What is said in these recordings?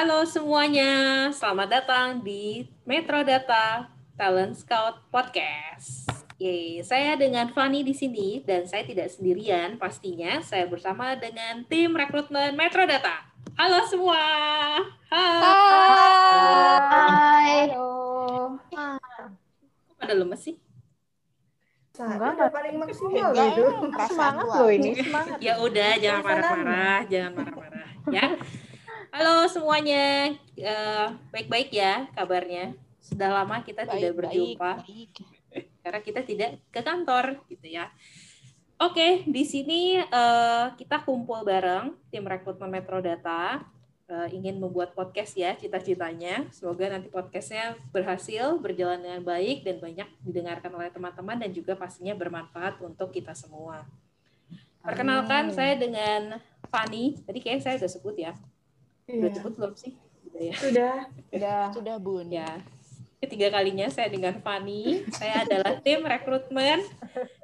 Halo semuanya, selamat datang di Metro Data Talent Scout Podcast. Yeay, saya dengan Fanny di sini dan saya tidak sendirian pastinya. Saya bersama dengan tim rekrutmen Metro Data. Halo semua. Hai. Hai. Halo. Kok pada lemes sih? Enggak, paling maksimal Enggak, itu. perasaan Semangat loh ini, semangat. Ya udah, jangan marah-marah, jangan marah-marah ya. Halo semuanya, Eh, baik-baik ya kabarnya. Sudah lama kita tidak Baik, berjumpa. baik, baik. karena kita tidak ke kantor gitu ya. Oke, di sini eh, kita kumpul bareng tim rekrutmen Metro Data eh, ingin membuat podcast ya cita-citanya. Semoga nanti podcastnya berhasil, berjalan dengan baik dan banyak didengarkan oleh teman-teman dan juga pastinya bermanfaat untuk kita semua. Perkenalkan saya dengan Fani. Tadi kayaknya saya udah sebut ya. Udah Iya. sebut belum sih? Udah ya. Sudah. Udah. Sudah bun. Ya, ketiga kalinya saya dengan Fani. Saya adalah tim rekrutmen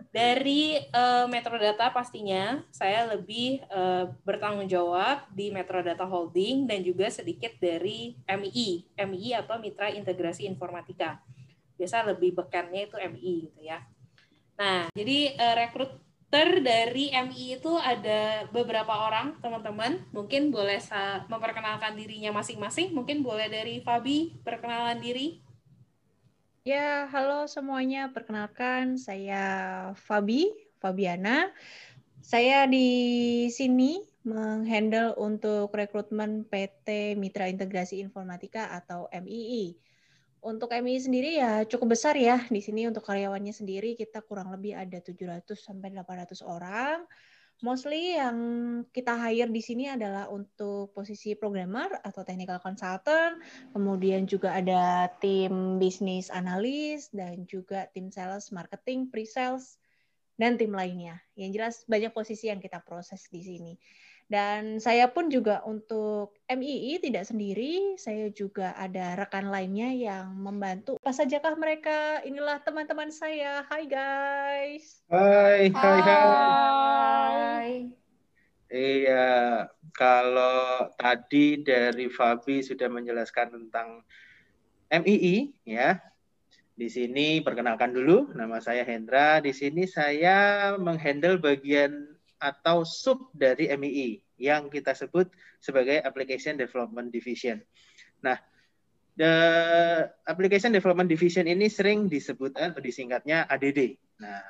dari eh, Metro Data pastinya. Saya lebih eh, bertanggung jawab di Metro Data Holding dan juga sedikit dari MII, MII atau Mitra Integrasi Informatika. Biasa lebih bekannya itu MII gitu ya. Nah, jadi eh, rekruter dari MII itu ada beberapa orang, teman-teman. Mungkin boleh memperkenalkan dirinya masing-masing. Mungkin boleh dari Fabi perkenalan diri. Ya, halo semuanya. Perkenalkan, saya Fabi, Fabiana. Saya di sini menghandle untuk rekrutmen PT Mitra Integrasi Informatika atau MII. Untuk MII sendiri ya cukup besar ya. Di sini untuk karyawannya sendiri kita kurang lebih ada 700 sampai 800 orang. Mostly yang kita hire di sini adalah untuk posisi programmer atau technical consultant, kemudian juga ada tim bisnis analis dan juga tim sales, marketing, pre-sales dan tim lainnya. Yang jelas banyak posisi yang kita proses di sini. Dan saya pun juga untuk MII tidak sendiri, saya juga ada rekan lainnya yang membantu. Apa sajakah mereka? Inilah teman-teman saya. Hai guys. Hai, hai, hai. Hai. Iya, kalau tadi dari Fabi sudah menjelaskan tentang MII, ya. Di sini perkenalkan dulu, nama saya Hendra. Di sini saya menghandle bagian atau sub dari MII yang kita sebut sebagai Application Development Division. Nah, the Application Development Division ini sering disebut atau disingkatnya ADD. Nah,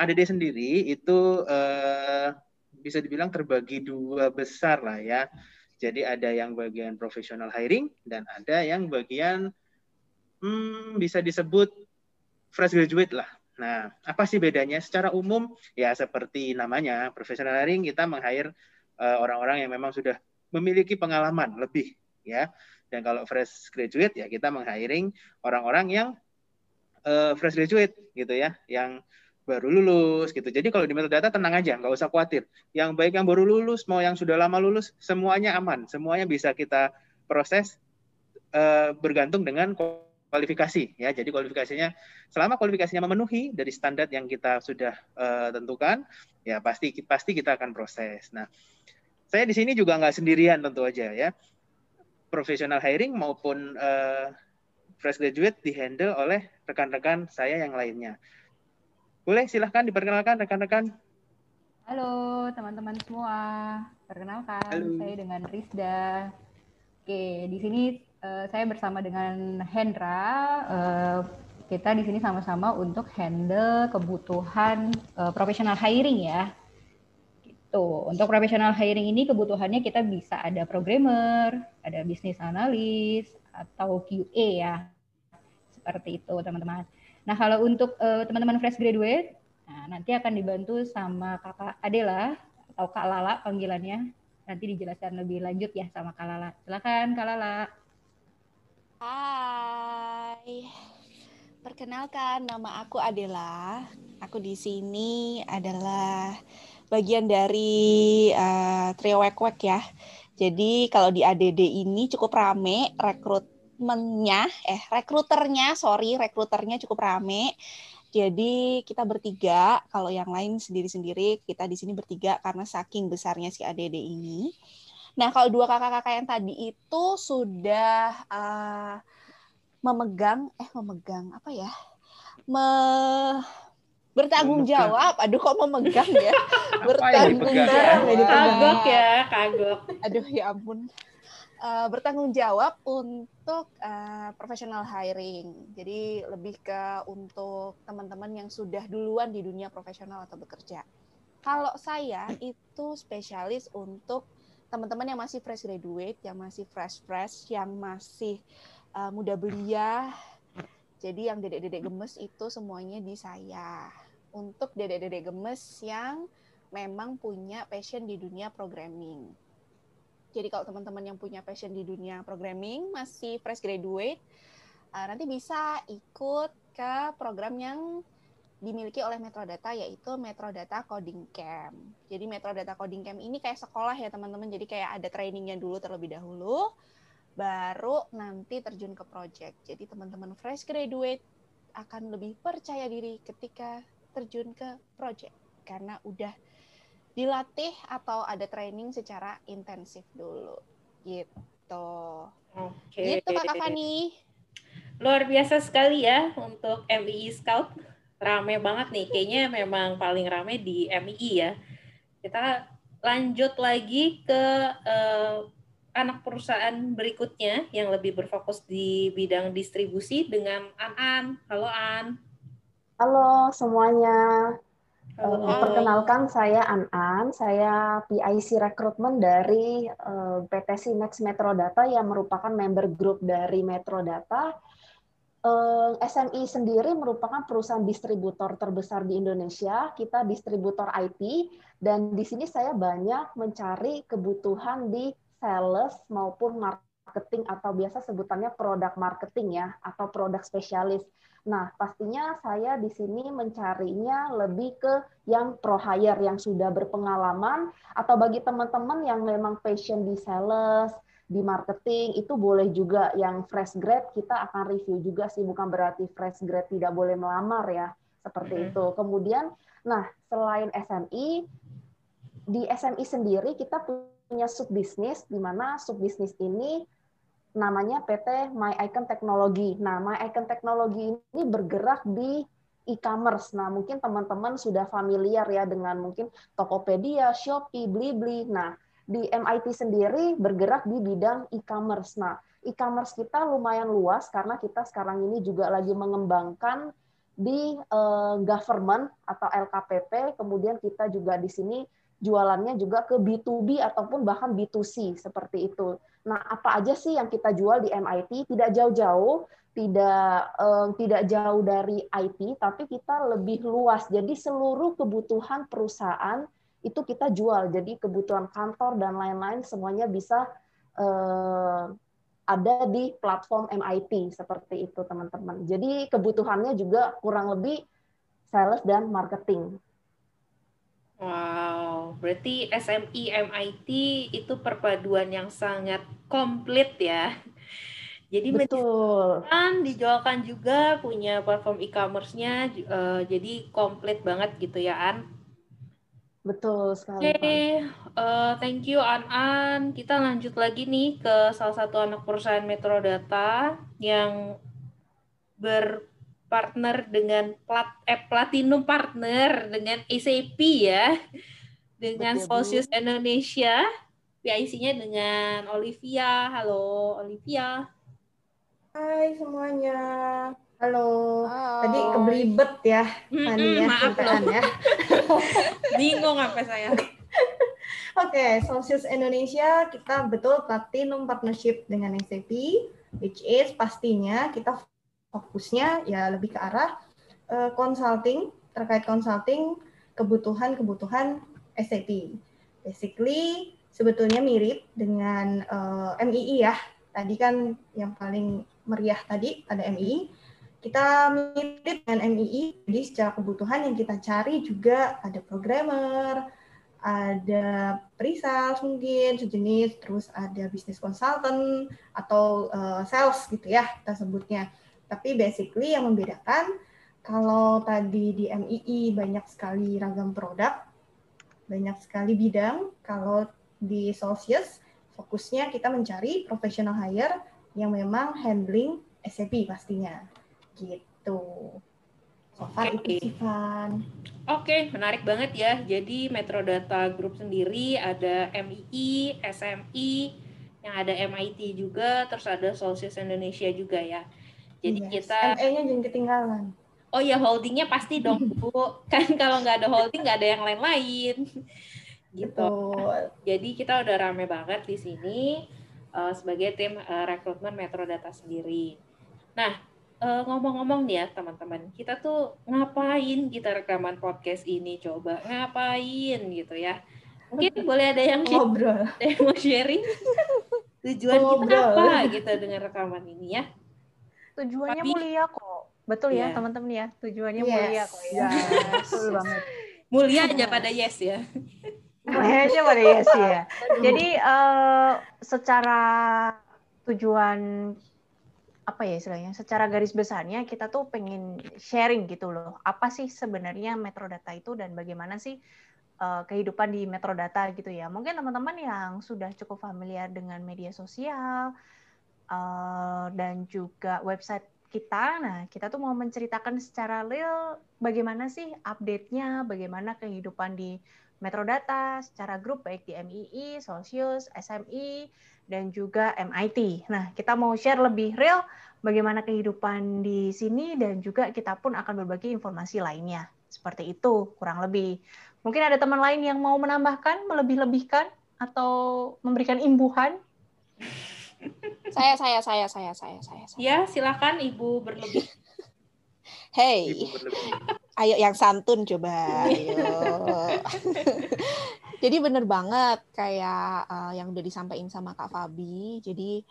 ADD sendiri itu eh, bisa dibilang terbagi dua besar lah ya. Jadi ada yang bagian professional hiring dan ada yang bagian hmm, bisa disebut fresh graduate lah. Nah, apa sih bedanya? Secara umum ya seperti namanya, professional hiring kita meng-hire eh, orang-orang yang memang sudah memiliki pengalaman lebih ya. Dan kalau fresh graduate ya kita meng-hiring orang-orang yang eh, fresh graduate gitu ya, yang baru lulus gitu. Jadi kalau di metodata tenang aja, nggak usah khawatir. Yang baik yang baru lulus, mau yang sudah lama lulus, semuanya aman, semuanya bisa kita proses eh, bergantung dengan kualifikasi ya. Jadi kualifikasinya selama kualifikasinya memenuhi dari standar yang kita sudah eh, tentukan, ya pasti pasti kita akan proses. Nah, saya di sini juga nggak sendirian tentu aja ya. Professional hiring maupun eh, fresh graduate dihandle oleh rekan-rekan saya yang lainnya. Boleh silahkan diperkenalkan rekan-rekan. Halo teman-teman semua, perkenalkan Halo. saya dengan Rizda. Oke, di sini eh, saya bersama dengan Hendra. Eh, kita di sini sama-sama untuk handle kebutuhan eh, professional hiring ya. Gitu. Untuk professional hiring ini kebutuhannya kita bisa ada programmer, ada business analis atau QA ya. Seperti itu teman-teman. Nah, kalau untuk teman-teman fresh graduate, nah, nanti akan dibantu sama Kakak Adela atau Kak Lala panggilannya. Nanti dijelaskan lebih lanjut ya sama Kak Lala. Silakan Kak Lala. Hai. Perkenalkan nama aku Adela. Aku di sini adalah bagian dari eh, trio wek-wek ya. Jadi kalau di ADD ini cukup rame rekrutmennya, eh rekruternya, sorry rekruternya cukup rame. Jadi kita bertiga, kalau yang lain sendiri-sendiri, kita di sini bertiga karena saking besarnya si ADD ini. Nah, kalau dua kakak-kakak yang tadi itu sudah uh, memegang, eh memegang apa ya? Me bertanggung memegang. jawab. Aduh, kok memegang ya? bertanggung jawab. Kagok ya, kagok. Aduh, ya ampun. Uh, bertanggung jawab untuk uh, professional hiring. Jadi lebih ke untuk teman-teman yang sudah duluan di dunia profesional atau bekerja. Kalau saya itu spesialis untuk teman-teman yang masih fresh graduate, yang masih fresh-fresh, yang masih uh, muda belia. Jadi yang dedek-dedek gemes itu semuanya di saya. Untuk dedek-dedek gemes yang memang punya passion di dunia programming. Jadi kalau teman-teman yang punya passion di dunia programming, masih fresh graduate, uh, nanti bisa ikut ke program yang dimiliki oleh Metrodata yaitu Metrodata Coding Camp. Jadi Metrodata Coding Camp ini kayak sekolah ya teman-teman. Jadi kayak ada trainingnya dulu terlebih dahulu, baru nanti terjun ke project. Jadi teman-teman fresh graduate akan lebih percaya diri ketika terjun ke project karena udah dilatih atau ada training secara intensif dulu gitu. Oke. Gitu Kak Fani. Luar biasa sekali ya untuk MII Scout rame banget nih. Kayaknya memang paling rame di MI ya. Kita lanjut lagi ke uh, anak perusahaan berikutnya yang lebih berfokus di bidang distribusi dengan An-An. Halo An. Halo semuanya. Halo. Uh, perkenalkan saya An-An, saya PIC rekrutmen dari uh, PT Sinex Metrodata yang merupakan member group dari Metrodata Eh, SMI sendiri merupakan perusahaan distributor terbesar di Indonesia. Kita distributor IT dan di sini saya banyak mencari kebutuhan di sales maupun marketing atau biasa sebutannya produk marketing ya atau produk spesialis. Nah, pastinya saya di sini mencarinya lebih ke yang pro hire yang sudah berpengalaman atau bagi teman-teman yang memang passion di sales, di marketing itu boleh juga yang fresh grad kita akan review juga sih bukan berarti fresh grad tidak boleh melamar ya seperti mm-hmm. itu. Kemudian nah selain SMI di SMI sendiri kita punya sub bisnis di mana sub bisnis ini namanya PT My Icon Technology. Nah, My Icon Technology ini bergerak di e-commerce. Nah, mungkin teman-teman sudah familiar ya dengan mungkin Tokopedia, Shopee, Blibli. Nah, di MIT sendiri bergerak di bidang e-commerce. Nah, e-commerce kita lumayan luas karena kita sekarang ini juga lagi mengembangkan di uh, government atau LKPP, kemudian kita juga di sini jualannya juga ke B2B ataupun bahkan B2C seperti itu. Nah, apa aja sih yang kita jual di MIT? Tidak jauh-jauh, tidak eh, tidak jauh dari IT, tapi kita lebih luas. Jadi seluruh kebutuhan perusahaan itu kita jual. Jadi kebutuhan kantor dan lain-lain semuanya bisa uh, ada di platform MIT seperti itu teman-teman. Jadi kebutuhannya juga kurang lebih sales dan marketing. Wow, berarti SMI MIT itu perpaduan yang sangat komplit ya. Jadi betul. Kan dijualkan juga punya platform e-commerce-nya, uh, jadi komplit banget gitu ya An. Betul sekali. Oke, okay. uh, eh, thank you An-An. Kita lanjut lagi nih ke salah satu anak perusahaan Metrodata yang berpartner dengan plat eh, platinum partner dengan SAP ya, dengan Betul, Indonesia. PIC-nya dengan Olivia. Halo Olivia. Hai semuanya. Halo. Oh. Tadi kebelibet ya, Fani ya, maaf ya. Bingung apa saya. Oke, okay, Celsius Indonesia kita betul platinum partnership dengan SAP, which is pastinya kita fokusnya ya lebih ke arah uh, consulting terkait consulting kebutuhan-kebutuhan SAP. Basically sebetulnya mirip dengan uh, eh, MII ya. Tadi kan yang paling meriah tadi ada MII kita mirip dengan MII, jadi secara kebutuhan yang kita cari juga ada programmer, ada pre-sales mungkin sejenis, terus ada business consultant atau uh, sales gitu ya kita sebutnya. Tapi basically yang membedakan kalau tadi di MII banyak sekali ragam produk, banyak sekali bidang, kalau di Celsius fokusnya kita mencari professional hire yang memang handling SAP pastinya. Gitu. So far Oke. itu sih, Van. Oke, menarik banget ya. Jadi Metrodata Group sendiri ada MII, SMI, yang ada MIT juga, terus ada Solsius Indonesia juga ya. Jadi Yes. kita, MA-nya jangan ketinggalan. oh ya holdingnya pasti dong Bu. Kan kalau nggak ada holding nggak ada yang lain-lain. Gitu. Betul. Jadi kita udah rame banget di sini eh, sebagai tim eh, rekrutmen Metrodata sendiri. Nah, eh, ngomong-ngomong nih ya teman-teman, kita tuh ngapain kita rekaman podcast ini coba? Ngapain gitu ya? Mungkin boleh ada yang Ngobrol. ada yang mau sharing tujuan kita Ngobrol. apa gitu dengan rekaman ini ya? Tujuannya Tapi- mulia kok. Betul ya Iya. teman-teman ya. Tujuannya Yes. mulia kok ya. Betul banget. Mulia aja pada yes ya. Kayaknya pada yes ya. Jadi eh, secara tujuan apa ya istilahnya? Secara garis besarnya kita tuh pengen sharing gitu loh. Apa sih sebenarnya metrodata itu dan bagaimana sih eh, kehidupan di metrodata gitu ya? Mungkin teman-teman yang sudah cukup familiar dengan media sosial eh, dan juga website kita, nah kita tuh mau menceritakan secara real bagaimana sih update-nya, bagaimana kehidupan di Metrodata secara grup baik di MII, Solsius, SMI, dan juga MIT. Nah, kita mau share lebih real bagaimana kehidupan di sini dan juga kita pun akan berbagi informasi lainnya. Seperti itu, kurang lebih. Mungkin ada teman lain yang mau menambahkan, melebih-lebihkan, atau memberikan imbuhan? Saya, saya, saya, saya, saya, saya. saya. Ya, silakan Ibu berlebih. Hey, Ibu berlebih. Ayo yang santun coba. Ayo. Jadi bener banget kayak eh, yang udah disampaikan sama Kak Fabi. Jadi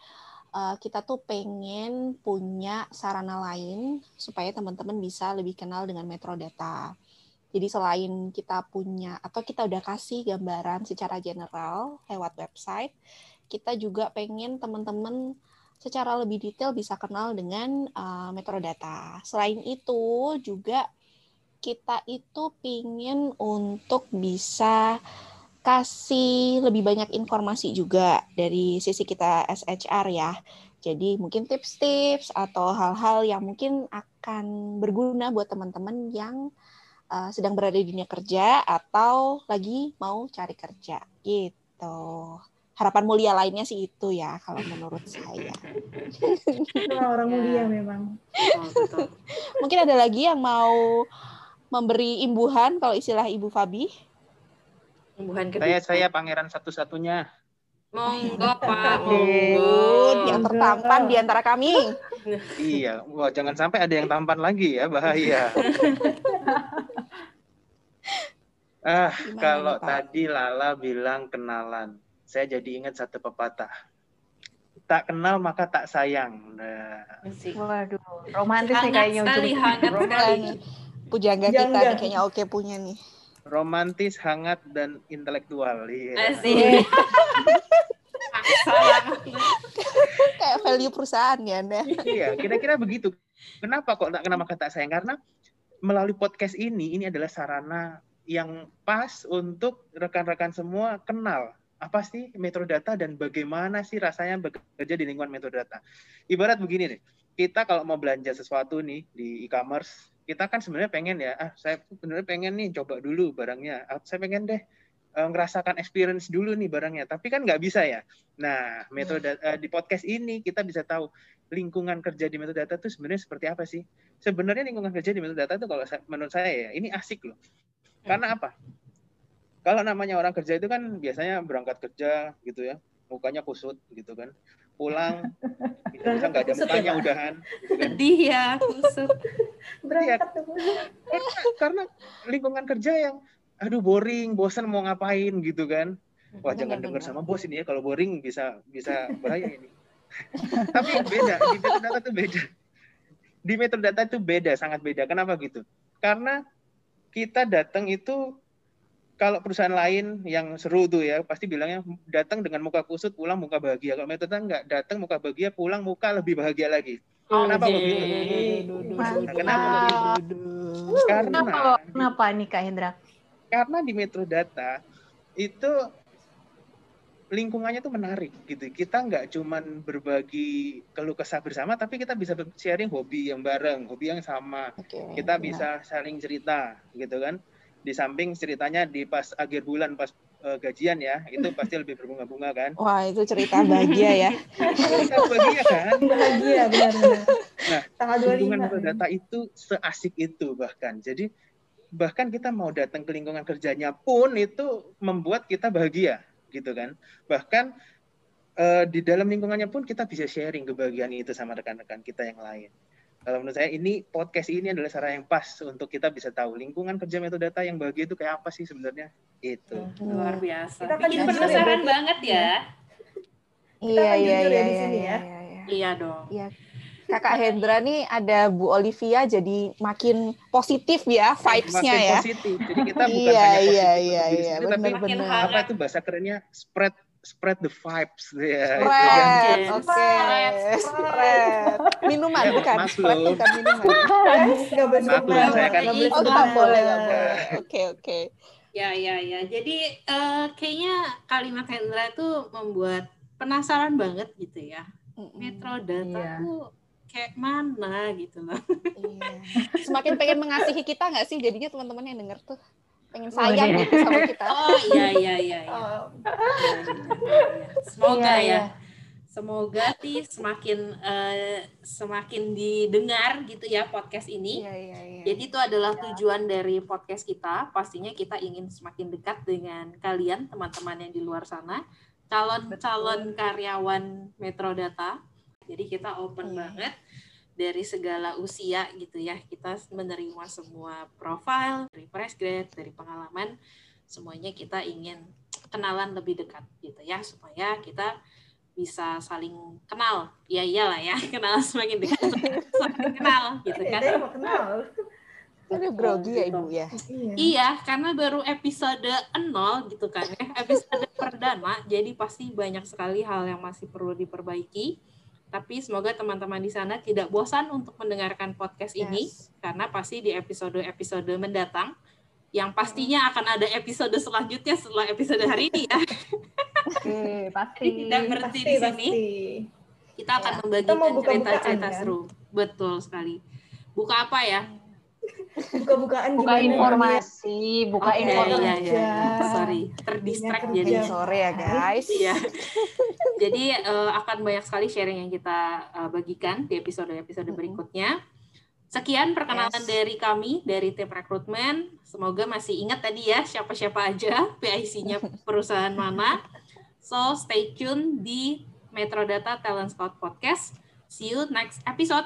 eh, kita tuh pengen punya sarana lain supaya teman-teman bisa lebih kenal dengan Metrodata. Jadi selain kita punya atau kita udah kasih gambaran secara general lewat website, kita juga pengen teman-teman secara lebih detail bisa kenal dengan uh, Metrodata. Selain itu juga kita itu pingin untuk bisa kasih lebih banyak informasi juga dari sisi kita SHR ya. Jadi mungkin tips-tips atau hal-hal yang mungkin akan berguna buat teman-teman yang uh, sedang berada di dunia kerja atau lagi mau cari kerja gitu. Harapan mulia lainnya sih itu ya kalau menurut saya. Orang-orang Ya. mulia memang. Oh, betul. Mungkin ada lagi yang mau memberi imbuhan kalau istilah Ibu Fabi. Imbuhan kedua. Saya saya pangeran satu-satunya. Monggo Pak, monggo. yang tertampan di antara kami. Iya, wah jangan sampai ada yang tampan lagi ya, bahaya. ah, Gimana kalau Pak? tadi Lala bilang kenalan, saya jadi ingat satu pepatah. Tak kenal maka tak sayang. Nah. Waduh, romantis nih kayaknya sekali, hangat sekali. Pujangga kita Jangga. nih kayaknya oke punya nih. romantis, hangat dan intelektual. Iya. Asik. Kayak value perusahaan ya, Anda. Iya, kira-kira begitu. Kenapa kok tak kenal maka tak sayang? Karena melalui podcast ini, ini adalah sarana yang pas untuk rekan-rekan semua kenal apa sih metrodata dan bagaimana sih rasanya bekerja di lingkungan metrodata. Ibarat begini nih, kita kalau mau belanja sesuatu nih di e-commerce, kita kan sebenarnya pengen ya, ah saya sebenarnya pengen nih coba dulu barangnya, ah, saya pengen deh eh, ngerasakan experience dulu nih barangnya, tapi kan nggak bisa ya. Nah, metode eh, di podcast ini kita bisa tahu lingkungan kerja di metodata itu sebenarnya seperti apa sih? Sebenarnya lingkungan kerja di metodata itu kalau saya- menurut saya ya ini asik loh. Karena apa? Kalau namanya orang kerja itu kan biasanya berangkat kerja gitu ya, mukanya kusut gitu kan. Pulang bisa nggak ada ya, mukanya Pak? udahan gitu kan. Sedih ya, kusut. Berangkat tuh. Karena, karena lingkungan kerja yang aduh boring, bosan mau ngapain gitu kan. Wah, jangan dengar sama bos ini ya kalau boring bisa bisa bahaya ini. Tapi beda, di metodata itu beda. Di metodata itu beda, sangat beda. Kenapa gitu? Karena kita datang itu kalau perusahaan lain yang seru tuh ya pasti bilangnya datang dengan muka kusut pulang muka bahagia kalau metode enggak datang muka bahagia pulang muka lebih bahagia lagi Kenapa Oke. begitu? Mantap. Kenapa karena Kenapa, kenapa nih Kak Hendra? karena di metrodata itu lingkungannya tuh menarik gitu. Kita nggak cuman berbagi keluh kesah bersama, tapi kita bisa sharing hobi yang bareng, hobi yang sama. Oke, kita benar. bisa saling cerita gitu kan. Di samping ceritanya di pas akhir bulan pas eh, gajian ya, itu pasti lebih berbunga-bunga kan. Wah, itu cerita bahagia ya. Kita bahagia kan. Bahagia benar-benar. Nah, Tanggal 25. lingkungan data itu seasik itu bahkan. Jadi bahkan kita mau datang ke lingkungan kerjanya pun itu membuat kita bahagia gitu kan. Bahkan eh, di dalam lingkungannya pun kita bisa sharing kebahagiaan itu sama rekan-rekan kita yang lain. Kalau menurut saya ini podcast ini adalah cara yang pas untuk kita bisa tahu lingkungan kerja metodata yang bahagia itu kayak apa sih sebenarnya. Itu. Luar biasa. Kita Bikin ya, penasaran berarti. banget ya. Iya, iya, ya iya, di iya, sini iya, ya. iya, iya. Iya dong. Iya. Kakak Hendra nih ada Bu Olivia jadi makin positif ya vibes-nya Makin ya. positif. Jadi kita bukan Iya, hanya positif iya, untuk iya, diri iya, sendiri, tapi Makin hangat. apa itu bahasa kerennya spread spread the vibes ya. Spread, oke. Spread. Minuman Ya, bukan? maklum. Spread bukan minuman. Nggak Maklum, saya kan- nggak boleh Oh, nggak boleh, nggak boleh. Oke, oke. Ya, ya, ya. Jadi eh, kayaknya kalimat Hendra itu membuat penasaran banget gitu ya. Metrodata Iya. tuh kayak mana gitu loh. Iya. Semakin pengen mengasihi kita nggak sih? Jadinya teman-teman yang denger tuh pengen Oh, sayang iya. gitu sama kita. Oh iya iya iya. iya. Oh, Iya, iya, iya. Semoga Iya, ya. Semoga sih semakin eh, semakin didengar gitu ya podcast ini. Iya, iya, iya. Jadi itu adalah tujuan dari podcast kita. Pastinya kita ingin semakin dekat dengan kalian teman-teman yang di luar sana, calon-calon karyawan Metrodata. Jadi kita open Iya. banget dari segala usia gitu ya. Kita menerima semua profil dari fresh grade, dari pengalaman, semuanya kita ingin kenalan lebih dekat gitu ya supaya kita bisa saling kenal. Ya iyalah ya, kenal semakin dekat semakin kenal gitu eh, kan. saya mau kenal. Ini grogi ya Ibu ya. Iya. Iya, karena baru episode 0 gitu kan ya, episode perdana, jadi pasti banyak sekali hal yang masih perlu diperbaiki. Tapi semoga teman-teman di sana tidak bosan untuk mendengarkan podcast ini, Yes. karena pasti di episode-episode mendatang, yang pastinya akan ada episode selanjutnya setelah episode hari ini ya. Oke, pasti. Jadi tidak berhenti Pasti, di sini, pasti. kita akan mau membagikan cerita-cerita kan? seru. Betul sekali. Buka apa ya? Buka-bukaan Buka gimana? informasi, buka Oke, informasi. iya, iya, iya. kerja. Sorry, terdistract Dunia jadi. Sore ya guys. Iya. Jadi eh, akan banyak sekali sharing yang kita eh, bagikan di episode-episode Mm-mm. berikutnya. Sekian perkenalan Yes. dari kami dari tim rekrutmen. Semoga masih ingat tadi ya siapa-siapa aja PIC-nya perusahaan mana. So stay tune di Metrodata Talent Scout Podcast. See you next episode.